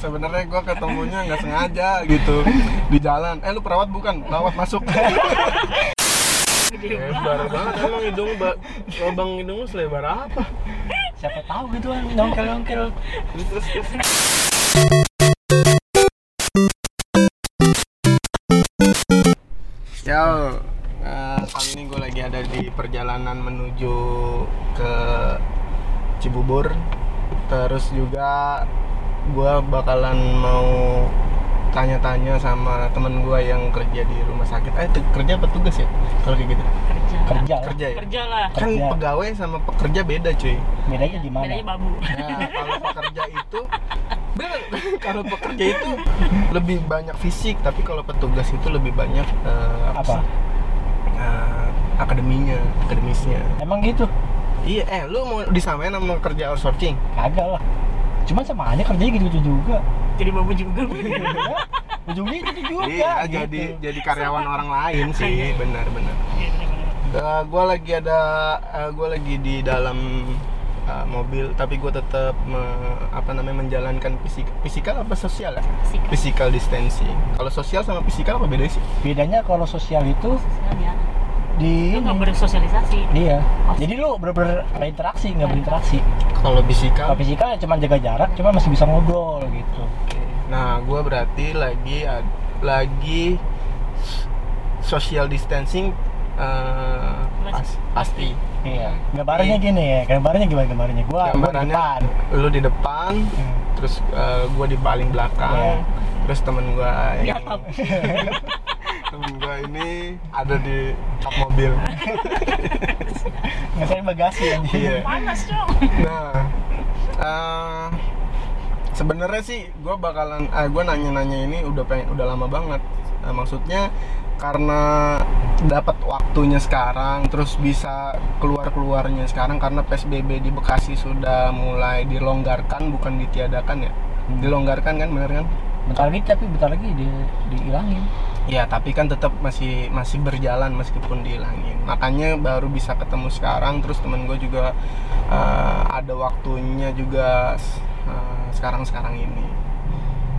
sebenarnya gue ketemunya nggak sengaja gitu di jalan. Eh lu perawat bukan? Perawat masuk. Lebar banget emang hidung ba lubang hidung lu selebar apa? Siapa tahu gitu kan nongkel nongkel terus terus, terus. Yo, eh, kali ini gue lagi ada di perjalanan menuju ke Cibubur. Terus juga gue bakalan mau tanya-tanya sama temen gue yang kerja di rumah sakit. Eh, kerja apa tugas ya? Kalau kayak gitu. kerja kerja lah. Kerja ya. kerja lah Kan Kerja. pegawai sama pekerja beda, cuy. bedanya gimana bedanya babu Nah, kalau pekerja itu bener, kalau pekerja itu lebih banyak fisik, tapi kalau petugas itu lebih banyak eh, apa sih? Eh, akademinya, akademisnya. emang gitu Iya, eh lu mau disamain sama kerja outsourcing? kagak lah cuman sama aja kerjanya gitu juga jadi babu juga ujungnya gitu juga Iya, gitu. jadi jadi karyawan orang lain sih, benar-benar. Iya, bener-bener. gue lagi ada, gue lagi di dalam eh, mobil, tapi gue tetap me- apa namanya menjalankan fisik, fisikal apa sosial ya? Sikap Physical distancing. Kalau sosial sama fisikal apa beda sih? bedanya kalau sosial itu sosial ya di lu nggak bersosialisasi Iya. Oh. Jadi lu bener-bener berinteraksi, nggak berinteraksi. Kalau fisikal, Kalau fisikal ya cuma jaga jarak, cuma masih bisa ngobrol gitu. nah gue berarti lagi lagi social distancing eh, pas- pasti. Iya. Gambarnya gini ya, gambarnya gimana gambarnya? Gua, gua di Gambarannya depan. lu di depan, Hmm. terus gue di paling belakang, Iya. terus temen gue yang. temen gue ini ada di kap mobil. Ngesain bagasi. Iya. panas dong Nah, eh, sebenarnya sih gue bakalan, eh, gue nanya-nanya ini udah pengen, udah lama banget. Eh, maksudnya karena dapat waktunya sekarang, terus bisa keluar keluarnya sekarang karena psbb di Bekasi sudah mulai dilonggarkan, bukan ditiadakan ya. Hmm. Dilonggarkan kan, bener kan? Bentar lagi tapi bentar lagi di dihilangin. Ya, tapi kan tetap masih masih berjalan meskipun dihilangin. Makanya baru bisa ketemu sekarang. Terus temen gue juga eh, ada waktunya juga sekarang sekarang ini.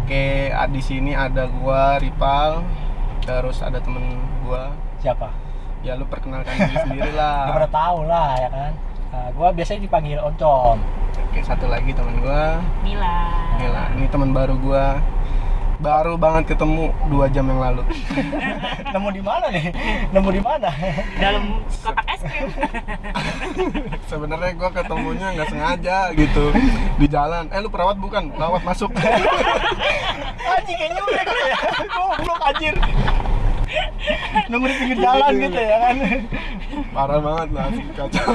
Oke, ah, di sini ada gua Ripal, terus ada temen gua. Siapa? Ya lu perkenalkan diri sendiri lah. pada tahu lah ya kan. Nah, gua biasanya dipanggil Oncom. Oke, satu lagi temen gua. Mila Gila, ini teman baru gua. Baru banget ketemu dua jam yang lalu. Nemu di mana nih? Nemu di mana? dalam kotak es krim Sebenarnya gua ketemunya nggak sengaja gitu di jalan. Eh lu perawat bukan? Perawat masuk. anjing kayaknya udah kali ya. Goblok anjir. Nunggu di pinggir jalan gitu ya kan. Parah banget lah, kacau.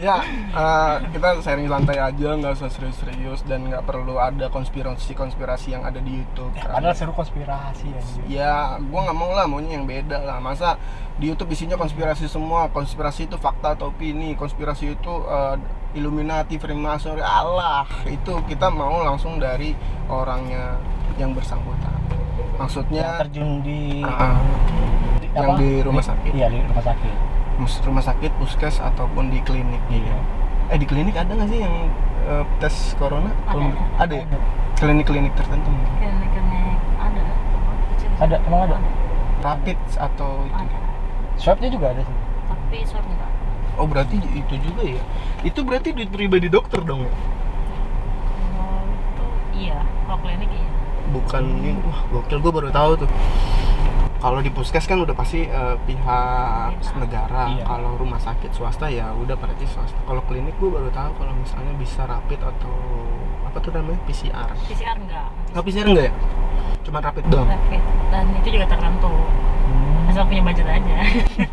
Ya, eh, kita sharing santai aja, nggak usah serius-serius dan nggak perlu ada konspirasi-konspirasi yang ada di YouTube. Padahal seru konspirasi anjir. Ya, gua nggak mau lah, maunya yang beda lah. Masa di YouTube isinya konspirasi semua, konspirasi itu fakta atau opini, konspirasi itu eh, Illuminati, Freemason, Allah. Itu kita mau langsung dari orangnya yang bersangkutan. Yang Maksudnya terjun di ah, yang apa? di rumah sakit. Iya, di rumah sakit. Rumah sakit, puskes ataupun di klinik. Iya. Eh di klinik ada nggak sih yang eh, tes corona? Ada, Belum- ada. Ada ya? Klinik-klinik tertentu. mungkin. klinik-klinik ada Ada, emang ada? Rapid atau itu? ada Swabnya juga ada sih. tapi swab enggak Oh berarti itu juga ya? Itu berarti duit pribadi dokter dong ya? kalau itu iya kalau klinik iya Bukan ini, wah gokil gue baru tahu tuh. Kalau di puskes kan udah pasti eh, pihak negara. Iya. Kalau rumah sakit swasta ya udah berarti swasta. Kalau klinik gue baru tahu kalau misalnya bisa rapid atau apa tuh namanya PCR. PCR enggak Nggak PCR enggak ya? Cuma rapid doang. rapid dan itu juga tertentu asal punya budget aja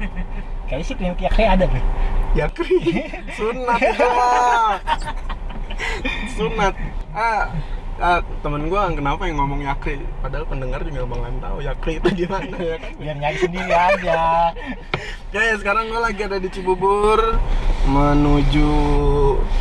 Kayaknya sih klinik yakni ada deh. Yakri sunat itu sunat ah, ah temen gue kenapa yang ngomong Yakri? Padahal pendengar juga bakalan tahu Yakri itu gimana ya kan? Biar nyari sendiri aja. ya, ya sekarang gue lagi ada di Cibubur menuju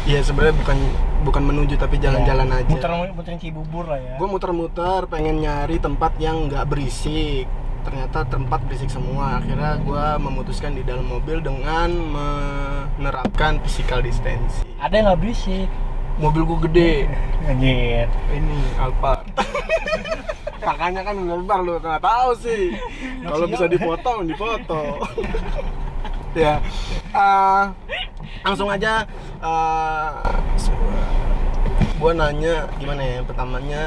ya sebenarnya bukan bukan menuju tapi jalan-jalan Ya, aja. Muter muterin Cibubur lah ya. gue muter-muter pengen nyari tempat yang nggak berisik. Ternyata tempat berisik semua. Akhirnya gue memutuskan di dalam mobil dengan menerapkan physical distancing. Ada yang nggak berisik. Mobil gua gede. Anjir. ini Alphard. Kakaknya kan lebar lu nggak tahu sih. Kalau bisa dipotong dipotong ya. Eh, langsung aja eh, gua nanya gimana ya pertamanya.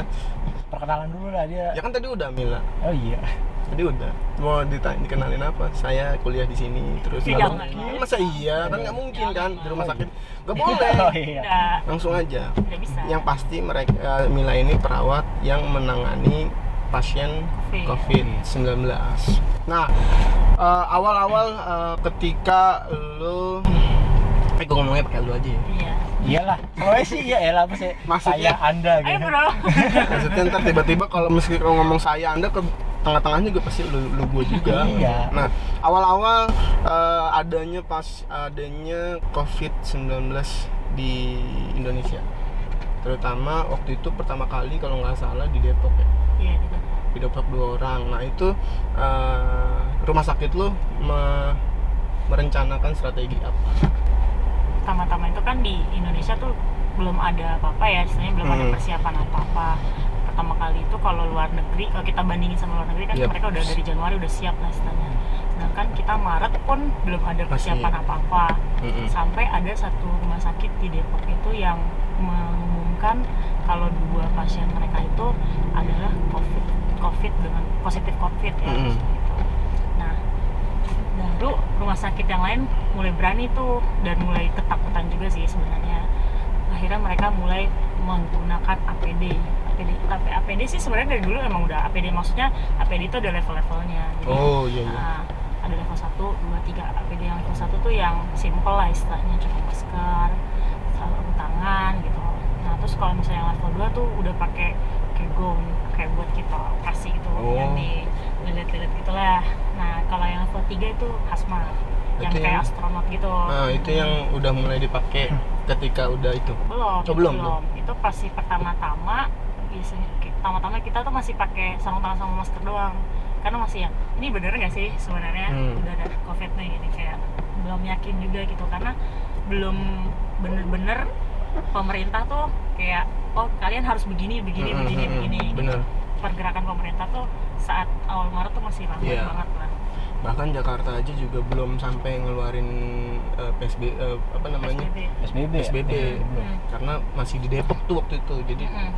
Perkenalan dulu lah dia. ya kan tadi udah Mila. Oh iya. Tadi udah mau ditanya dikenalin apa saya kuliah di sini terus Ya, mungkin. masa iya kan nggak mungkin kan di rumah sakit nggak Oh boleh iya. Udah, langsung aja bisa. yang pasti mereka Mila ini perawat yang menangani pasien Covid. COVID-19. Nah, eh, awal-awal eh, ketika lu eh gue ngomongnya pakai lu aja ya. Iya. Iyalah. Oh sih iya elah apa sih? Maksudnya- saya Anda Ayo gitu. bro. Maksudnya ntar tiba-tiba kalau meski kalau ngomong saya Anda ke tengah-tengahnya juga pasti lu, lu gue juga. Iya. Nah, awal-awal eh, adanya pas adanya COVID-19 di Indonesia. Terutama waktu itu pertama kali kalau nggak salah di Depok ya. Iya, di Depok dua orang. Nah itu eh, rumah sakit lu me- merencanakan strategi apa? Pertama-tama itu kan di Indonesia tuh belum ada apa-apa ya, istilahnya belum ada Hmm. persiapan apa-apa. Pertama kali itu kalau luar negeri, kalau kita bandingin sama luar negeri kan Yep. mereka udah dari Januari udah siap lah istilahnya. Sedangkan kita Maret pun belum ada persiapan apa-apa. Mm-mm. Sampai ada satu rumah sakit di Depok itu yang mengumumkan kalau dua pasien mereka itu adalah COVID, COVID dengan positif COVID ya. Mm-mm. gitu. Nah, baru rumah sakit yang lain mulai berani tuh dan mulai ketakutan juga sih sebenarnya. Akhirnya mereka mulai menggunakan APD. APD, tapi APD sih sebenarnya dari dulu emang udah APD maksudnya APD itu ada level-levelnya. Jadi, Oh iya iya. Nah, ada level 1, 2, 3 APD yang level 1 tuh yang simple lah istilahnya cuma masker, sarung tangan gitu. Nah, terus kalau misalnya yang level 2 tuh udah pakai kayak gown kayak buat kita operasi gitu Oh. yang di lilit-lilit gitulah. Nah, kalau yang level 3 itu hazmat yang Itu kayak yang- astronot gitu. Nah itu yang udah mulai dipakai ketika udah itu. belum, Oh, belum, belum. Itu pasti pertama-tama biasanya pertama-tama kita tuh masih pakai sarung tangan sama masker doang. Karena masih ya, ini bener nggak sih sebenarnya Hmm. udah ada covid nih ini kayak belum yakin juga gitu karena belum bener-bener pemerintah tuh kayak oh kalian harus begini begini Mm-mm, begini mm-mm, begini Hmm, bener. pergerakan pemerintah tuh saat awal Maret tuh masih lambat Iya. banget lah Bahkan Jakarta aja juga belum sampai ngeluarin eh, PSB eh, apa namanya PSBB. SBB. ya? PSBB Belum. Hmm. karena masih di Depok tuh waktu itu. Jadi Mm-mm.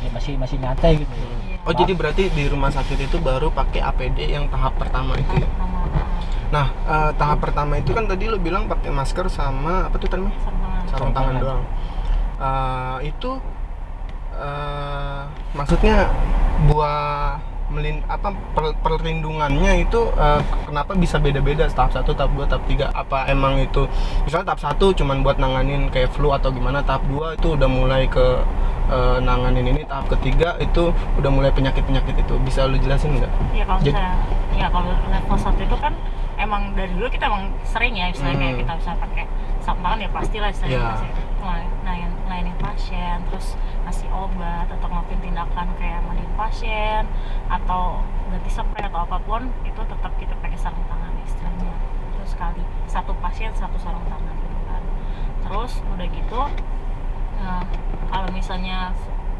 Ya, masih masih nyantai gitu. ya. Iya. oh jadi berarti di rumah sakit itu baru pakai APD yang tahap pertama itu ya. Nah eh, tahap pertama itu kan tadi lo bilang pakai masker sama apa tuh tadi? sarung tangan. sarung tangan tangan. doang. Eh, itu eh, maksudnya buah melin apa per- perlindungannya itu eh, kenapa bisa beda-beda tahap 1, tahap 2, tahap 3 apa emang itu misalnya tahap 1 cuman buat nanganin kayak flu atau gimana tahap 2 itu udah mulai ke eh, nanganin ini tahap ketiga itu udah mulai penyakit-penyakit itu bisa lu jelasin nggak? Iya kalau Jadi- misalnya, ya kalau level 1 itu kan emang dari dulu kita emang sering ya misalnya kayak Hmm. kita bisa pakai sarung tangan ya pastilah istilahnya ngelayan, ngelayan, ngelayanin pasien terus ngasih obat atau ngelakuin tindakan kayak mandiin pasien atau ganti spray atau apa pun itu tetap kita pakai sarung tangan istilahnya. Itu sekali. Satu pasien satu sarung tangan gitu kan. Terus udah gitu Nah, kalau misalnya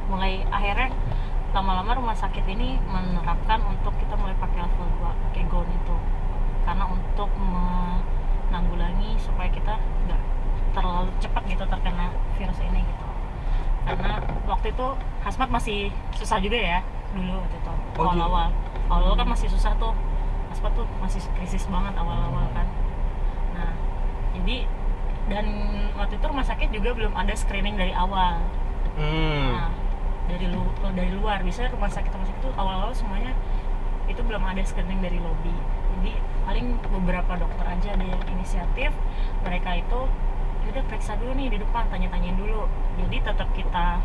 mulai akhirnya lama-lama rumah sakit ini menerapkan untuk kita mulai pakai level 2 pakai gown itu. Karena untuk menanggulangi supaya kita nggak terlalu cepat gitu terkena virus ini gitu karena waktu itu hazmat masih susah juga ya dulu waktu itu. Oh, gitu. awal-awal. Awal-awal kan masih susah tuh. Hazmat tuh masih krisis banget awal-awal kan. Nah jadi dan waktu itu rumah sakit juga belum ada screening dari awal. Hmm. Nah, dari lu dari luar. Bisa rumah sakit rumah sakit itu awal-awal semuanya itu belum ada screening dari lobby. Jadi paling beberapa dokter aja ada yang inisiatif. Mereka itu "Ya udah periksa dulu nih di depan tanya-tanyain dulu. Jadi tetap kita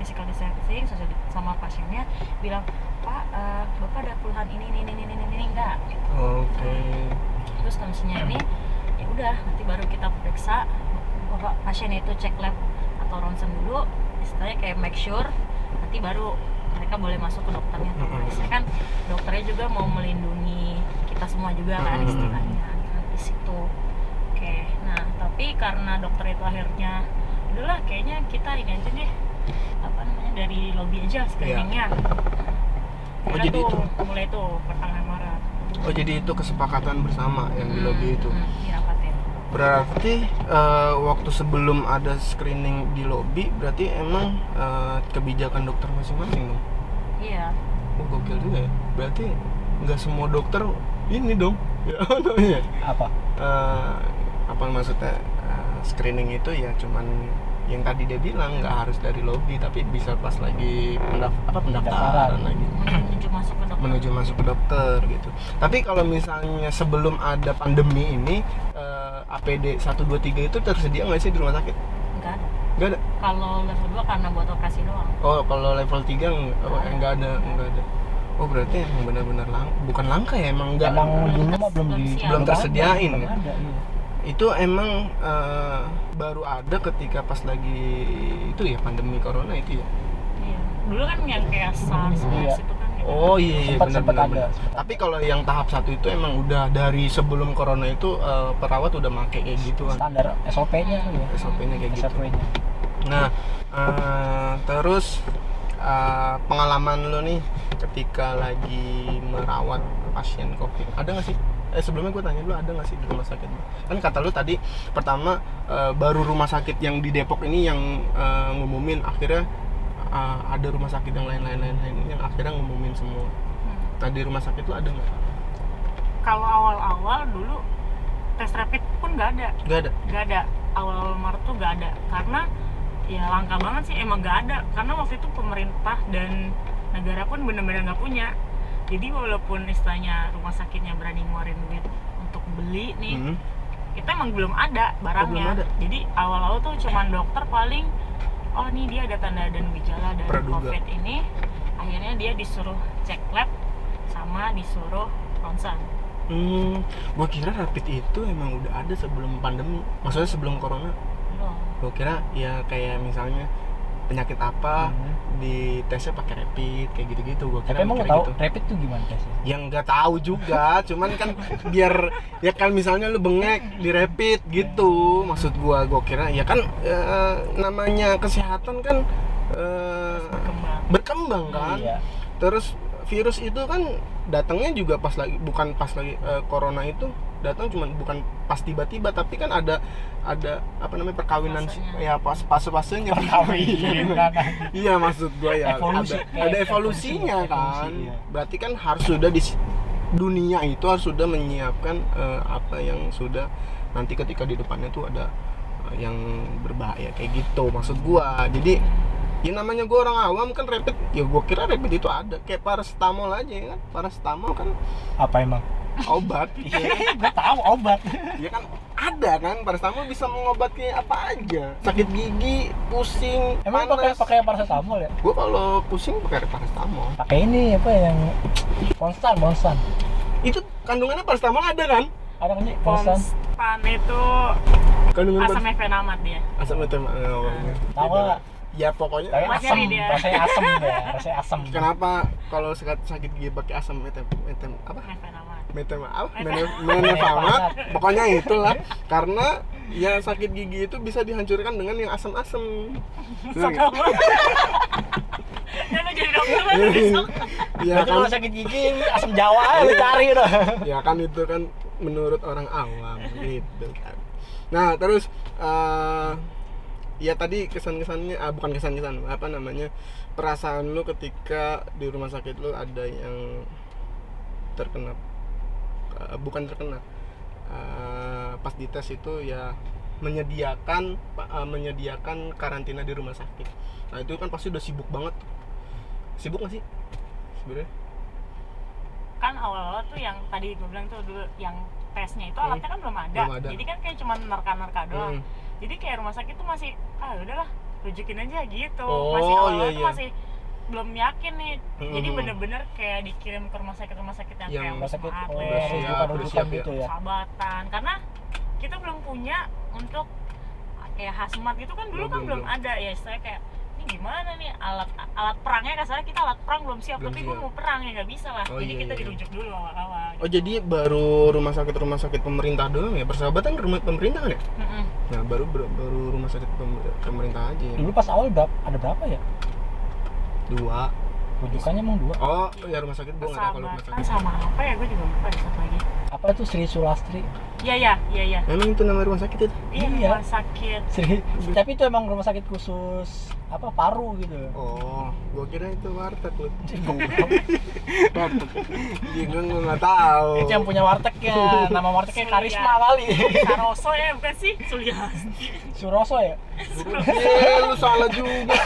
physical distancing sama pasiennya bilang Pak, eh, Bapak ada keluhan ini ini ini ini ini, ini enggak gitu. Oke. Terus kalau misalnya ini ya udah nanti baru kita periksa bapak pasien itu cek lab atau ronsen dulu istilahnya kayak make sure nanti baru mereka boleh masuk ke dokternya atau. Istilahnya kan dokternya juga mau melindungi kita semua juga kan istilahnya di situ nah tapi karena dokter itu akhirnya udahlah kayaknya kita ini aja deh apa namanya dari lobby aja screeningnya. Oh, Mulai jadi tuh, itu- mulai tuh pertengahan Maret. Oh jadi itu kesepakatan bersama yang di lobby itu? Hmm, dirapatin. Berarti eh, waktu sebelum ada screening di lobby berarti emang eh, kebijakan dokter masing-masing dong? Iya. Oh gokil juga ya. Berarti nggak semua dokter ini dong ya namanya. Apa? Eh, apa maksudnya eh, screening itu ya cuman yang tadi dia bilang nggak harus dari lobby tapi bisa pas lagi pendaf apa pendaftaran lagi menuju masuk ke dokter menuju masuk ke dokter gitu. Tapi kalau misalnya sebelum ada pandemi ini eh, APD 123 itu tersedia nggak sih di rumah sakit? nggak ada Nggak ada. kalau level 2 karena buat operasi doang Oh, kalau level 3 nggak oh, Nggak ada. nggak ada. Oh, berarti emang benar-benar lang bukan langka ya emang nggak emang dulu mah belum belum di ada, tersediain. belum ada, iya. Itu emang eh, baru ada ketika pas lagi itu ya pandemi corona itu ya. iya dulu kan yang kayak SARS Iya. Itu kan gitu. Oh iya iya Sempat- benar sempat benar. Tapi kalau yang tahap satu itu emang udah dari sebelum corona itu eh, perawat udah make kayak gitu kan. standar SOP-nya ya SOP-nya kayak gitu. SOP-nya Nah, eh, terus eh, pengalaman lo nih ketika lagi merawat pasien COVID, ada nggak sih? Eh sebelumnya gue tanya dulu ada nggak sih di rumah sakit? Kan kata lu tadi pertama eh, baru rumah sakit yang di Depok ini yang eh, ngumumin akhirnya eh, ada rumah sakit yang lain-lain lain-lain yang akhirnya ngumumin semua. Hmm. Nah di rumah sakit lu ada nggak? kalau awal-awal dulu tes rapid pun nggak ada Gak ada. nggak ada awal Maret tuh nggak ada karena ya langka banget sih emang nggak ada karena waktu itu pemerintah dan negara pun benar-benar nggak punya jadi walaupun istilahnya rumah sakitnya berani ngeluarin duit untuk beli nih Hmm. kita emang belum ada barangnya belum ada. jadi awal-awal tuh cuman dokter paling oh nih dia ada tanda dan gejala dari Praduga. covid ini akhirnya dia disuruh cek lab sama disuruh ronsen Hmm, gua kira rapid itu emang udah ada sebelum pandemi. Maksudnya sebelum corona. belum Gua kira ya kayak misalnya penyakit apa Mhm. di tesnya pakai rapid kayak gitu-gitu. Gua kira tapi emang tahu gitu. rapid tuh gimana tesnya Yang nggak tahu juga, cuman kan biar ya kan misalnya lu bengek di rapid gitu. Maksud gua gua kira ya kan eh, namanya kesehatan kan eh, berkembang berkembang kan. iya Terus virus itu kan datangnya juga pas lagi bukan pas lagi eh, corona itu datang cuman bukan pas tiba-tiba tapi kan ada ada apa namanya perkawinan Fasenya. ya pas fase-fasenya perkawinan iya maksud gua ya Evolusi. ada, ada evolusinya Evolusi, kan iya. berarti kan harus sudah di dunia itu harus sudah menyiapkan eh, apa yang sudah nanti ketika di depannya tuh ada eh, yang berbahaya kayak gitu maksud gua jadi ya namanya gua orang awam kan rapid ya gua kira rapid itu ada kayak paracetamol aja ya kan paracetamol kan apa emang obat. Iya gue tahu obat. Ya kan ada kan paracetamol bisa mengobati apa aja. Sakit gigi pusing emang pakai panas. pakai paracetamol ya? Gua kalau pusing pakai paracetamol. Pakai ini apa yang konstan konstan itu kandungannya paracetamol ada kan? Ada kan sih konstan konstan itu kandungan asam efenamat dia. Asam itu Tahu nggak? ya pokoknya tapi nyari dia. rasanya asam ya rasanya asam. Kenapa kalau sakit sakit gigi pakai asam metem metem apa? Efenamat metem apa Mete- menefamat pokoknya itulah karena yang sakit gigi itu bisa dihancurkan dengan yang asam-asam. Nggak? dan lo jadi dokter kan besok. Ya kalau kan. sakit gigi asam Jawa aja cari udah. ya kan itu kan menurut orang awam gitu kan. Nah terus eh, ya tadi kesan-kesannya ah, bukan kesan-kesan apa namanya perasaan lu ketika di rumah sakit lu ada yang terkena eh, bukan terkena eh, pas dites itu ya menyediakan eh, menyediakan karantina di rumah sakit nah itu kan pasti udah sibuk banget sibuk gak sih sebenarnya kan awal-awal tuh yang tadi gue bilang tuh dulu yang tesnya itu Hmm. alatnya kan belum ada, Belum ada. jadi kan kayak cuma nerka-nerka doang Hmm. jadi kayak rumah sakit tuh masih ah udahlah rujukin aja gitu Oh, masih awal-awal iya, tuh iya. masih belum yakin nih jadi Hmm. bener-bener kayak dikirim ke rumah sakit rumah sakit yang, Yang kayak Rumah sakit oh, Atlet, udah siap, rujukan udah rujukan siap ya. gitu ya. sahabatan karena kita belum punya untuk kayak hazmat gitu kan dulu Belum, kan belum, belum ada ya saya kayak ini gimana nih alat alat perangnya kasarnya kita alat perang belum siap Belum tapi gue mau perang ya nggak bisa lah Oh, jadi iya, kita iya. dirujuk dulu awal-awal Oh jadi baru rumah sakit rumah sakit pemerintah doang ya? Persahabatan rumah pemerintah kan ya? Mm-mm. Nah baru baru, baru rumah sakit pem- pemerintah aja ya? Dulu pas awal berapa, ada berapa ya? Dua. Rujukannya emang dua. Oh ya rumah sakit gua nggak tahu kalau rumah sakit. sama apa ya gue juga lupa satu lagi Apa itu Sri Sulastri? iya iya iya iya Emang itu nama rumah sakit itu? iya Iya. rumah sakit Sri. Tapi itu emang rumah sakit khusus apa paru gitu. Oh, gua kira itu warteg lu. Warteg. Iya gua nggak tahu. itu yang punya wartegnya. Nama wartegnya. Karisma kali. Saroso ya bukan sih Suliasti Suroso ya? Eh, lu salah juga.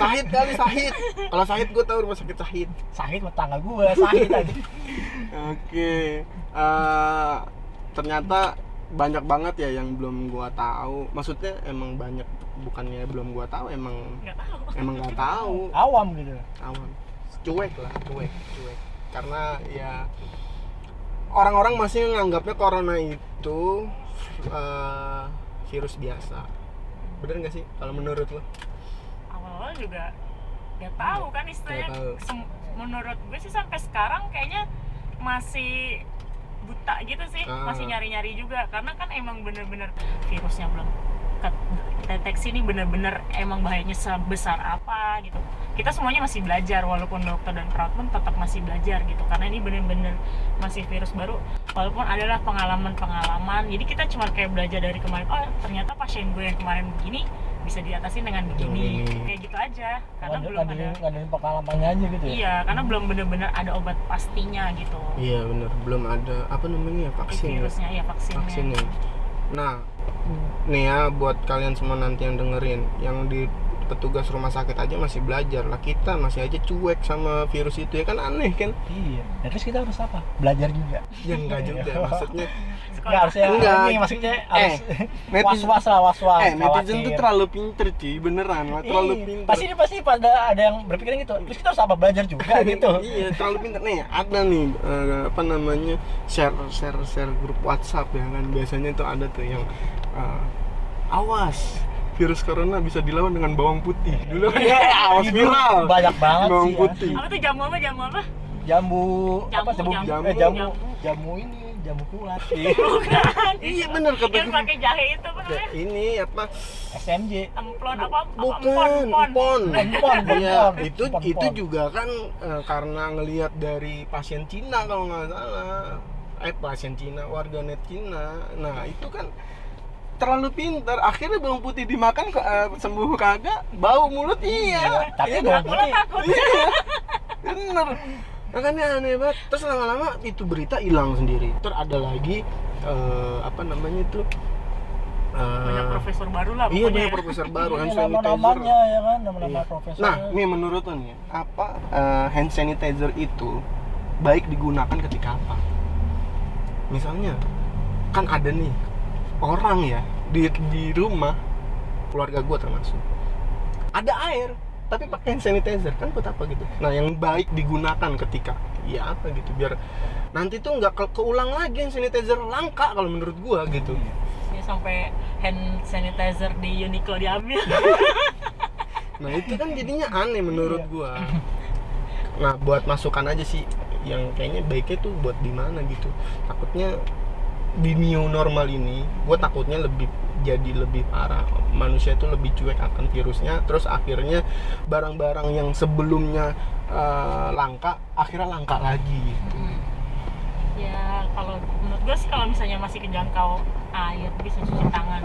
Sahid kali Sahid. Kalau Sahid gua tahu rumah sakit Sahid. Sahid mah tangga gua, Sahid aja. Oke, eh, ternyata banyak banget ya yang belum gua tahu. Maksudnya emang banyak, bukannya belum gua tahu, emang nggak tahu emang nggak tahu. Awam gitu. Awam, cuek lah, cuek, cuek. Karena ya orang-orang masih menganggapnya corona itu eh, virus biasa. Bener nggak sih? Kalau menurut lo? awal-awal juga nggak tahu kan istilahnya tahu. menurut gue sih sampai sekarang kayaknya masih buta gitu sih Ah. masih nyari-nyari juga karena kan emang bener-bener virusnya belum deteksi ini bener-bener emang bahayanya sebesar apa gitu kita semuanya masih belajar walaupun dokter dan perawat pun tetap masih belajar gitu karena ini bener-bener masih virus baru walaupun adalah pengalaman-pengalaman jadi kita cuma kayak belajar dari kemarin oh ternyata pasien gue yang kemarin begini bisa diatasi dengan begini Begini. kayak gitu aja karena Ngadain- belum ada ngadain- ngadain pengalamannya aja gitu ya. iya karena belum bener-bener ada obat pastinya gitu Iya bener, belum ada apa namanya ya, vaksin. ya? virusnya ya vaksinnya vaksinnya. Nah, nih ya buat kalian semua nanti yang dengerin, yang di petugas rumah sakit aja masih belajar lah kita masih aja cuek sama virus itu ya kan aneh kan? Iya. Nah, terus kita harus apa? Belajar juga. Ya enggak juga maksudnya. Enggak harusnya Enggak. ini maksudnya harus netizen- was-was lah, was-was. eh netizen tuh terlalu pinter cuy, beneran lah, terlalu Iya. pinter. Pasti pasti pada ada yang berpikiran gitu. Terus kita harus apa belajar juga gitu. iya terlalu pinter nih ada nih eh, apa namanya share share share grup WhatsApp ya kan biasanya tuh ada tuh yang eh, awas virus corona bisa dilawan dengan bawang putih dulu kan ya awas viral Banyak banget bawang sih. Ya. putih apa tuh jamu apa jamu apa Jamu, apa Jamu, jamu jamu. eh, jamu, Jamu. jamu ini jamu kuat. bukan iya bener kata yang pakai jahe itu apa Ya, namanya ini apa SMJ. emplon apa apa bukan empon empon Empon, Iya, itu Empon, itu juga kan eh, karena ngelihat dari pasien Cina kalau nggak salah. Eh pasien Cina, warganet Cina. Nah, itu kan terlalu pintar. Akhirnya bawang putih dimakan eh, sembuh kagak, bau mulut iya. Tapi Iya bawang putih takut Iya. Bener. Makanya aneh banget. Terus lama-lama itu berita hilang sendiri. Terus ada lagi eh, apa namanya itu? eh, banyak profesor baru lah Iya pokoknya banyak ya. profesor baru hand Ini sanitizer. ya kan, nama-nama Iya. profesor. Nah, nih menurut lo nih, apa eh, hand sanitizer itu baik digunakan ketika apa? Misalnya, kan ada nih orang ya di di rumah keluarga gua termasuk ada air tapi pakai hand sanitizer kan buat apa gitu? Nah, yang baik digunakan ketika ya apa gitu biar nanti tuh nggak ke- keulang lagi hand sanitizer langka kalau menurut gua gitu. Ya, sampai hand sanitizer di Uniqlo diambil Nah itu kan jadinya aneh menurut gua. Nah buat masukan aja sih yang kayaknya baiknya tuh buat di mana gitu. Takutnya di new normal ini, gua takutnya lebih jadi lebih parah. Manusia itu lebih cuek akan virusnya, terus akhirnya barang-barang yang sebelumnya eh, langka, akhirnya langka lagi. Gitu. Ya kalau menurut gue sih kalau misalnya masih kejangkau air bisa cuci tangan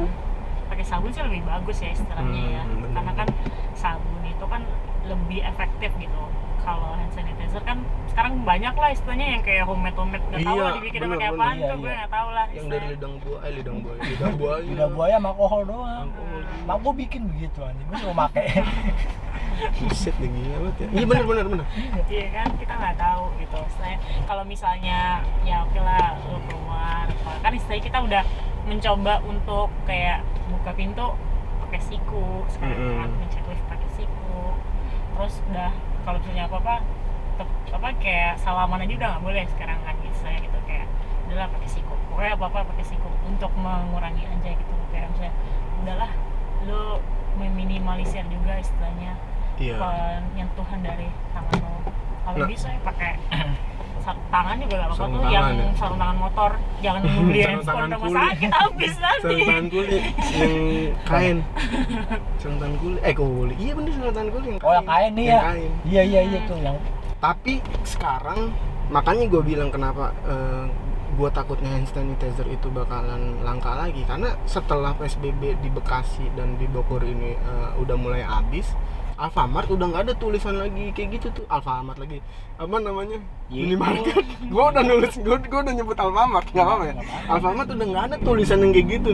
pakai sabun sih lebih bagus ya istilahnya ya Hmm, bener. karena kan sabun itu kan lebih efektif gitu kalau hand sanitizer kan sekarang banyak lah istilahnya yang kayak homemade homemade nggak tahu Iya, lah dibikin pakai apaan Iya, tuh gue iya. nggak tahu lah Yang dari istilahnya. lidang buaya, eh lidang buaya, lidang buaya. Udah buaya sama alkohol doang. Alkohol. Mak gua bikin begitu anjing. Gua suruh make. Buset deh gila banget ya. Iya bener bener bener. Iya kan kita nggak tahu gitu. Istilahnya kalau misalnya ya oke lah lu keluar apa. kan istilahnya kita udah mencoba untuk kayak buka pintu pakai siku sekarang Mm-mm. kan ngecek lift pakai siku terus udah kalau misalnya apa apa apa kayak salaman aja udah nggak boleh sekarang kan istilahnya gitu kayak udahlah pakai siku pokoknya apa apa pakai siku untuk mengurangi aja gitu kayak misalnya udahlah lu meminimalisir juga istilahnya Iya. penyentuhan dari tangan lo kalau Nah. bisa ya pakai tangan juga gak apa-apa tuh yang ya? sarung tangan motor jangan beli Sarung handphone tangan rumah sakit habis nanti. Sarung tangan kuli. Yang kain. Sarung tangan kuli. Eh kuli. Iya bener sarung tangan kuli yang Oh yang kain. nih ya. Yang kain. Iya iya iya tuh yang tapi sekarang makanya gue bilang kenapa gue takutnya hand sanitizer itu bakalan langka lagi. Karena setelah psbb di bekasi dan di bogor ini eh, udah mulai habis Alfamart udah nggak ada tulisan lagi kayak gitu tuh. Alfamart lagi. Apa namanya? Iya. minimarket gue udah nulis gue udah nyebut Alfamart nggak apa-apa ya. Alfamart udah nggak ada tulisan yang kayak gitu.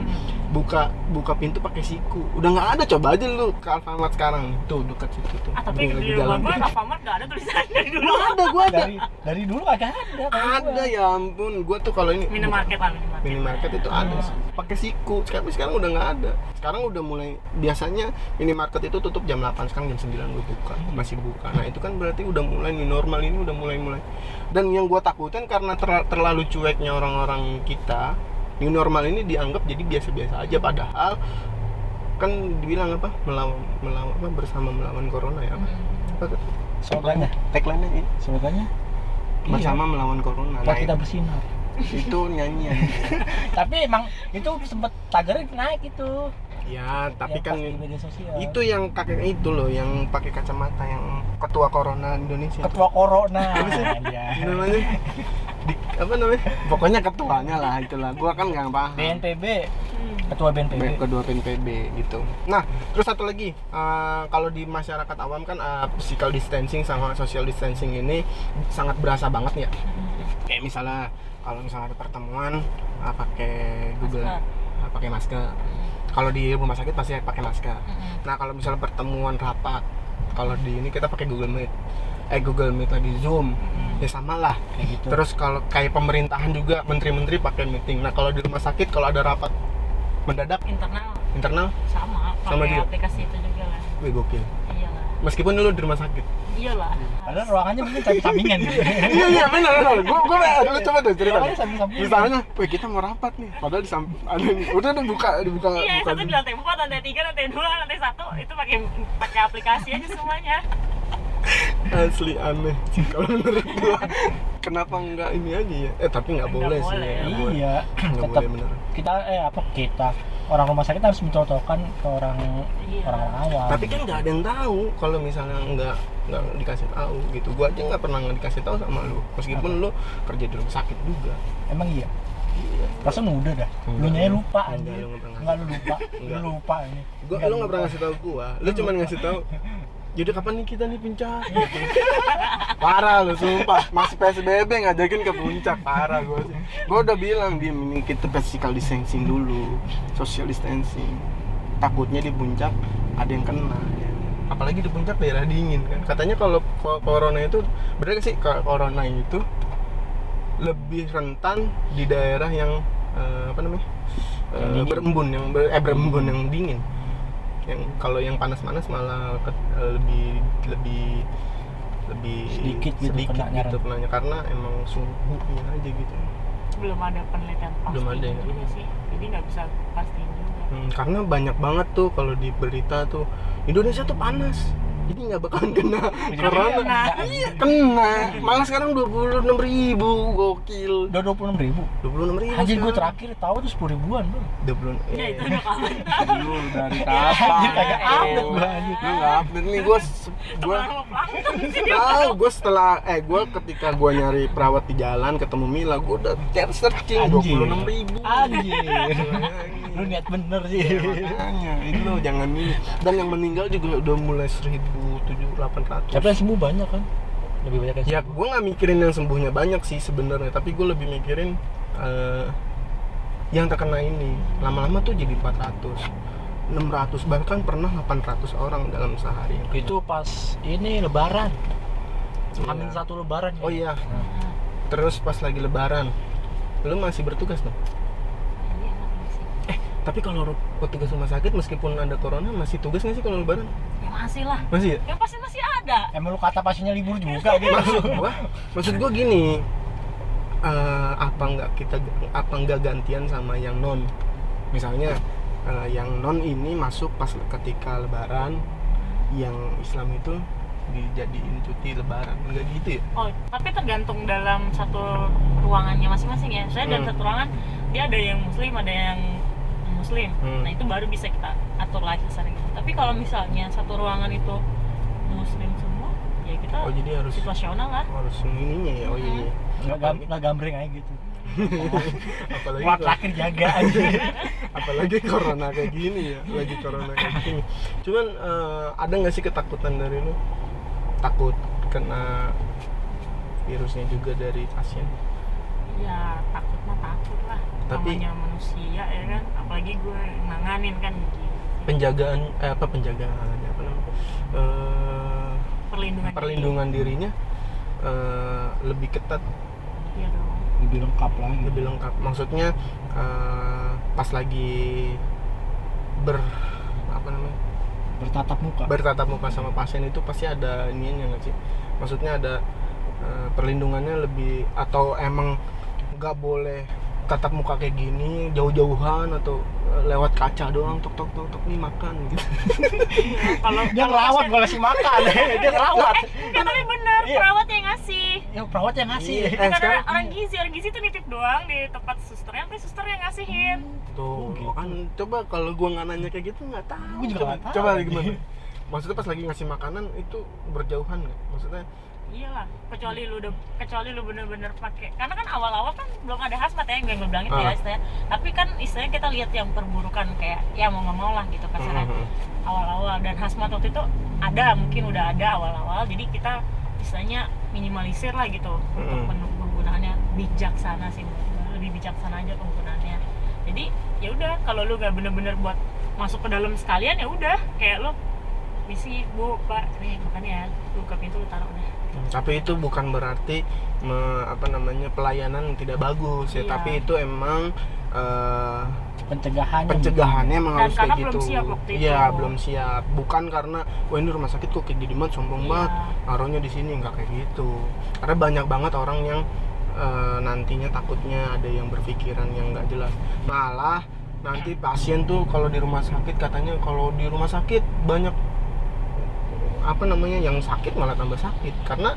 Buka buka pintu pakai siku. Udah nggak ada coba aja lu ke Alfamart sekarang. Tuh dekat situ tuh. Ah tapi di rumah gue Alfamart gak ada tulisannya dari dulu. Gua ada gua ada. Dari dari dulu kagak ada. ada gua. ya ampun. Gua tuh kalau ini minimarket lah minimarket. Minimarket itu ada sih. Pakai siku. Sekarang sekarang udah nggak ada. Sekarang udah mulai biasanya minimarket itu tutup jam 8 sekarang jam 9 udah buka masih buka. Nah itu kan berarti udah mulai nih normal ini udah mulai mulai. Dan yang gua takutin karena ter- terlalu cueknya orang-orang kita new normal ini dianggap jadi biasa-biasa aja. Padahal kan dibilang apa melawan melawan apa bersama melawan corona ya. Apa, Hmm. apa Slogannya, tagline-nya ini slogannya bersama melawan corona Iya. nah, kita bersinar. itu nyanyian. Tapi emang itu sempet tagarnya naik itu. Ya tapi Yang kan itu yang kakek itu loh yang pakai kacamata yang ketua corona Indonesia ketua corona. Apa Iya. namanya? Di, apa namanya? Pokoknya ketuanya lah itulah. Gua kan nggak paham. BNPB, Hmm. ketua BNPB. Kedua PNPB gitu. Nah terus satu lagi. Eh, kalau di masyarakat awam kan eh, physical distancing sama social distancing ini sangat berasa banget ya. Kayak misalnya kalau misalnya ada pertemuan eh, pakai Google pakai masker kalau di rumah sakit pasti pakai masker Mm-mm. Nah kalau misalnya pertemuan rapat, kalau di ini kita pakai Google Meet, eh Google Meet lagi Zoom, Mm-mm. ya sama lah. Kayak gitu. Terus kalau kayak pemerintahan juga menteri-menteri pakai meeting. Nah kalau di rumah sakit kalau ada rapat mendadak internal internal, sama Sama juga? aplikasi itu juga lah wih gokil. iyalah Meskipun lu di rumah sakit. Iyalah Padahal ruangannya mungkin samping-sampingan gitu. iya iya benar benar. Gua gua lu coba deh cerita. Misalnya, wih kita mau rapat nih, padahal di samping ada udah dibuka dibuka iya buka satu di lantai empat lantai tiga lantai dua lantai satu itu pakai pakai aplikasi aja semuanya asli aneh sih kalau menurut gua. Kenapa enggak ini aja ya? Eh tapi nggak Nggak boleh sih. boleh. nggak boleh. Iya, Nggak tetap boleh bener. kita eh apa kita orang rumah sakit harus mencontohkan ke orang Iya. orang awam. tapi kan nggak ada yang tahu kalau misalnya nggak nggak dikasih tahu gitu gua aja nggak pernah nggak dikasih tahu sama lu meskipun lu kerja di rumah sakit juga emang iya. iya Perasaan udah dah. Enggak. Lu nya lupa Enggak, anjir. lu nggak pernah Enggak lu lupa. Lu Enggak. lupa ini. gua lu nggak pernah ngasih tahu gua lu cuma ngasih tahu jadi kapan nih kita nih puncak? Parah lu sumpah. Masih psbb ngajakin ke puncak parah gua sih. Gua udah bilang di ini kita physical distancing dulu social distancing. Takutnya di puncak ada yang kena ya. apalagi di puncak daerah dingin kan. Katanya kalau corona itu bener gak sih? Kalau corona itu lebih rentan di daerah yang eh, apa namanya? Yang dingin. berembun yang ber, eh berembun yang dingin yang kalau yang panas-panas malah ke- lebih lebih lebih Sedikit gitu sedikit kenanya. gitu kenanya. Karena emang suhunya aja gitu. Belum ada penelitian pasti Belum ada ya. juga sih. Jadi nggak bisa pastiin juga. Hmm, karena banyak banget tuh kalau di berita tuh Indonesia tuh panas jadi nggak bakalan kena corona Kena. iya kena malah sekarang dua puluh enam ribu gokil Udah dua puluh enam ribu. dua puluh enam ribu Anjir gue terakhir tahu tuh sepuluh ribuan bro. dua puluh ya itu udah kapan Lu dari Anjir, kagak kapan? update gua, anjir. Lu nggak update nih gue gue tahu gue setelah eh gue ketika gue nyari perawat di jalan ketemu Mila gue udah cari searching dua Anjir. puluh enam ribu Anjir. Lu niat bener sih. makanya itu jangan ini dan yang meninggal juga udah mulai seribu tujuh delapan ratus Tapi yang sembuh banyak kan? Lebih banyak yang ya gue nggak mikirin yang sembuhnya banyak sih sebenarnya tapi gue lebih mikirin eh, yang terkena ini lama-lama tuh jadi 400 600 bahkan pernah 800 orang dalam sehari itu pas ini lebaran. Iya. Amin satu lebaran. oh iya terus pas lagi lebaran lu masih bertugas dong tapi kalau petugas rumah sakit meskipun ada corona masih tugas nggak sih kalau lebaran? Ya masih lah. Masih ya? Yang pasti masih ada. Emang lu kata pasiennya libur juga gitu. maksud gua maksud gua gini. Eh, apa nggak kita apa nggak gantian sama yang non? Misalnya eh, yang non ini masuk pas ketika lebaran yang Islam itu dijadiin cuti lebaran. Enggak gitu ya? Oh, tapi tergantung dalam satu ruangannya masing-masing ya. Saya dalam Hmm. satu ruangan dia ada yang muslim, ada yang muslim. Hmm. Nah, itu baru bisa kita atur lagi sering. Tapi kalau misalnya satu ruangan itu muslim semua, ya kita oh jadi harus situasional lah. harus ininya ya oh iya iya. nggak gam nggak gambreng aja gitu apalagi kuat kalau- laki jaga aja apalagi corona kayak gini ya lagi corona kayak gini cuman eh, ada nggak sih ketakutan dari lu takut kena virusnya juga dari pasien Ya, takut mah takut lah. Tapi- Namanya manusia ya kan. Apalagi gue nanganin kan gini. penjagaan eh, apa penjagaan apa namanya Eh, Perlindungan. diri. perlindungan dirinya eh, lebih ketat Iya dong. lebih lengkap lagi lebih lengkap maksudnya eh, pas lagi ber apa namanya bertatap muka bertatap muka sama pasien itu pasti ada ininya nggak sih maksudnya ada eh, perlindungannya lebih atau emang nggak boleh tatap muka kayak gini jauh-jauhan atau eh, lewat kaca doang tok tok tok tok nih makan gitu Kalau dia ngerawat pasien- gue kasih makan dia ngerawat Ya tapi bener, Iya. perawat yang ngasih. ya perawat yang ngasih Iya. Eh, Bukan sekarang- orang, gizi, orang gizi tuh nitip doang di tempat susternya, tapi suster yang ngasihin. tuh Oh, gitu. kan coba kalau gua nggak nanya kayak gitu nggak tahu Gua juga coba, nggak tahu. coba gimana maksudnya pas lagi ngasih makanan itu berjauhan nggak maksudnya Iyalah, kecuali lu udah kecuali lu bener-bener pakai karena kan awal-awal kan belum ada hazmat ya yang gue bilang itu ya Ah. istilahnya. Tapi kan istilahnya kita lihat yang perburukan kayak ya mau nggak mau lah gitu kasarnya. Mhm. awal-awal dan hazmat waktu itu ada mungkin udah ada awal-awal jadi kita istilahnya minimalisir lah gitu untuk Mm. pen- penggunaannya bijaksana sih lebih bijaksana aja penggunaannya jadi ya udah kalau lu nggak bener-bener buat masuk ke dalam sekalian ya udah kayak lu misi bu pak nih makan ya lu ke pintu lu taruh deh tapi itu bukan berarti me- apa namanya pelayanan tidak bagus ya. Iya. tapi itu emang eh, pencegahannya pencegahannya emang harus kayak belum gitu. siap waktu itu. iya belum siap. Bukan karena wah ini rumah sakit kok kayak gini banget sombong Iya. banget. Naruhnya di sini. Nggak kayak gitu. Karena banyak banget orang yang eh, nantinya takutnya ada yang berpikiran yang nggak jelas. Malah nanti pasien tuh kalau di rumah sakit katanya kalau di rumah sakit banyak apa namanya yang sakit malah tambah sakit. Karena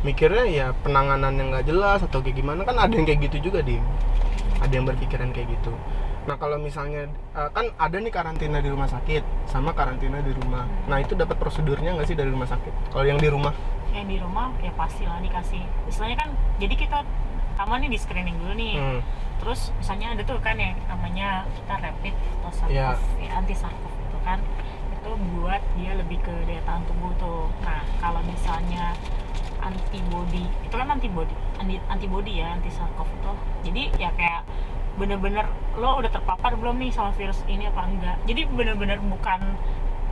mikirnya ya penanganan yang nggak jelas atau kayak gimana kan ada yang kayak gitu juga di ada yang berpikiran kayak gitu. Nah kalau misalnya eh, kan ada nih karantina di rumah sakit sama karantina di rumah. Nah itu dapat prosedurnya nggak sih dari rumah sakit? Kalau yang di rumah? Yang di rumah ya pasti lah dikasih. Istilahnya kan jadi kita pertama nih di screening dulu nih. Hmm. terus misalnya ada tuh kan yang namanya kita rapid atau sarkov Iya. ya, anti sarkov itu kan itu buat dia lebih ke daya tahan tubuh tuh. Nah kalau misalnya antibody itu kan antibody anti antibody ya anti sarkov itu jadi ya kayak bener-bener lo udah terpapar belum nih sama virus ini apa enggak? Jadi bener-bener bukan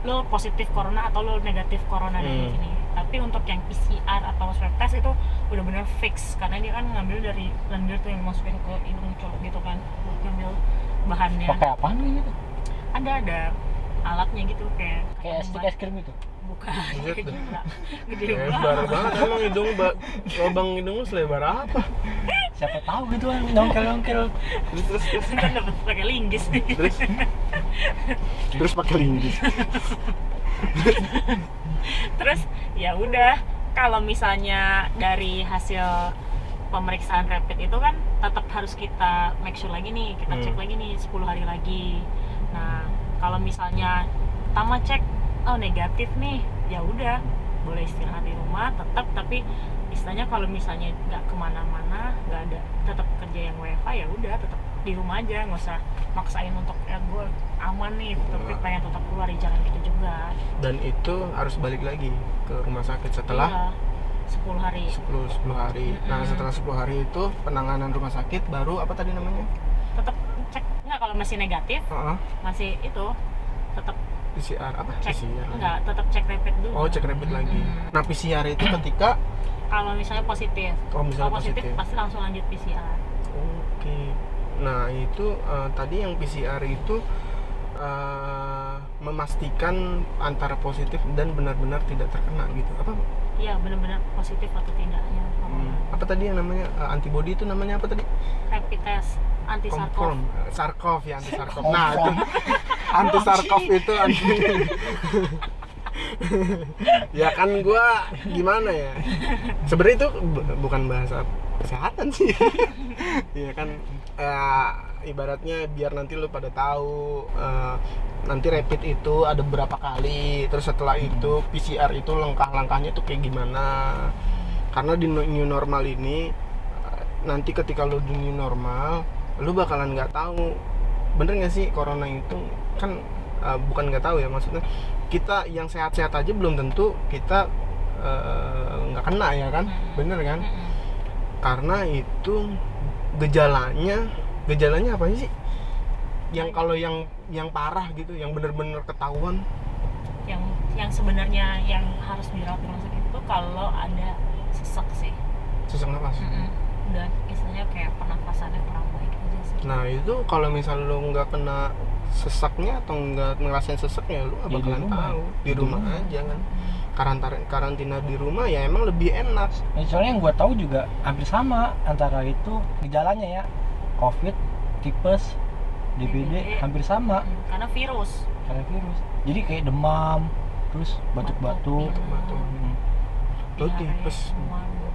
lo positif corona atau lo negatif corona dari Hmm. ini. Tapi untuk yang PCR atau swab test itu udah bener fix. Karena dia kan ngambil dari lendir tuh yang masukin ke hidung cowok gitu kan ngambil bahannya. Pakai apaan gitu ada ada alatnya gitu kayak kayak stick es krim gitu? Bukan Buset gede gede lebar banget. emang hidung ba lubang hidung lu selebar apa? Siapa tahu gitu kan nongkel nongkel terus terus. Terus kan dapat pakai linggis. Nih terus, terus pakai linggis. Terus ya udah. Kalau misalnya dari hasil pemeriksaan rapid itu kan tetap harus kita make sure lagi nih. Kita Hmm. cek lagi nih 10 hari lagi. Nah kalau misalnya pertama cek oh negatif nih ya udah boleh istirahat di rumah tetap tapi istilahnya kalau misalnya nggak ke mana-mana nggak ada tetap kerja yang WFH ya udah tetap di rumah aja nggak usah maksain untuk ya gue aman nih tapi Nah. pengen tetap keluar ya jangan gitu juga dan itu harus balik lagi ke rumah sakit setelah Iya, 10 hari 10 10 hari. Nah, Mm-mm. setelah 10 hari itu penanganan rumah sakit baru apa tadi namanya? tetap kalau masih negatif Heeh. masih itu tetap PCR apa? cek PCR. enggak tetap cek rapid dulu Oh, cek rapid lagi. Mm-mm. Nah, PCR itu ketika kalau misalnya positif oh misalnya kalau positif, positif. pasti langsung lanjut PCR Oke. Nah, itu eh, tadi yang PCR itu eh, memastikan antara positif dan benar-benar tidak terkena gitu. Apa? iya benar-benar positif atau tidaknya Hmm, apa tadi yang namanya eh, antibody itu namanya apa tadi? rapid test anti sarkov Sarkov ya, anti sarkov. Nah, itu. Anti sarkov itu anti ya kan gua gimana ya? Sebenarnya itu bu- bukan bahasa kesehatan sih. Ya kan eh, ibaratnya biar nanti lu pada tahu eh, nanti rapid itu ada berapa kali terus setelah itu PCR itu langkah-langkahnya tuh kayak gimana karena di new normal ini nanti ketika lu di new normal lu bakalan nggak tahu. Bener nggak sih corona itu? Kan eh, bukan nggak tahu ya maksudnya kita yang sehat-sehat aja belum tentu kita eh, nggak kena ya kan? Bener kan? Mm-mm. karena itu gejalanya gejalanya apa sih? Yang kalau yang yang parah gitu yang bener-bener ketahuan. Yang yang sebenarnya yang harus dirawat di rumah sakit itu kalau ada sesek sih. Sesak nafas? Mm-mm. dan istilahnya kayak pernafasannya kurang baik aja sih. Nah itu kalau misal lu nggak kena sesaknya atau nggak ngerasain seseknya lu nggak Ya, di bakalan rumah. tahu. Di Di rumah rumah. aja kan. Karantina karantina di rumah ya emang lebih enak. Nah, soalnya yang gue tahu juga hampir sama antara itu gejalanya ya. Covid tipes DBD DBD. hampir sama. Mm, karena virus. Karena virus. Jadi kayak demam terus batuk-batuk Diare, tipes.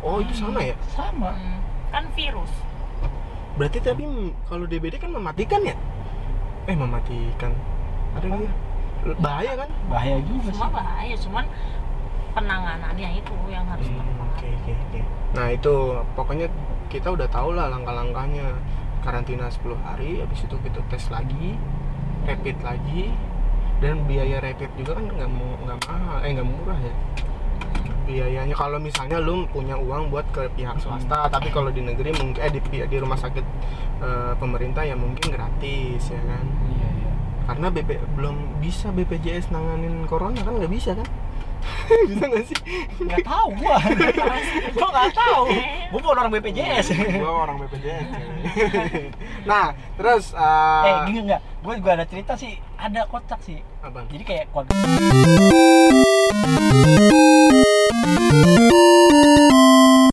oh itu sama ya? Sama. Kan virus. Berarti tapi kalau DBD kan mematikan ya? Eh mematikan. Ada gitu bahaya kan? Bahaya juga semua sih. bahaya cuman penanganannya itu yang harus Hmm, tepat. Oke oke oke. Nah itu pokoknya kita udah tahu lah langkah-langkahnya. Karantina 10 hari, habis itu kita tes lagi, rapid lagi, dan biaya rapid juga kan nggak mau nggak mahal, eh nggak murah ya. Biayanya. Kalau misalnya lu punya uang buat ke pihak swasta, tapi kalau di negeri mungkin eh di di rumah sakit eh, pemerintah ya mungkin gratis ya kan. iya iya. Karena BP belum bisa BPJS nanganin corona kan nggak bisa kan? bisa nggak sih? nggak tahu gua. Gua nggak tahu. Gua bukan orang BPJS gua orang BPJS cewek. nah terus uh, eh gini nggak? Gua juga ada cerita sih. Ada kocak sih. Apa jadi kayak keluarga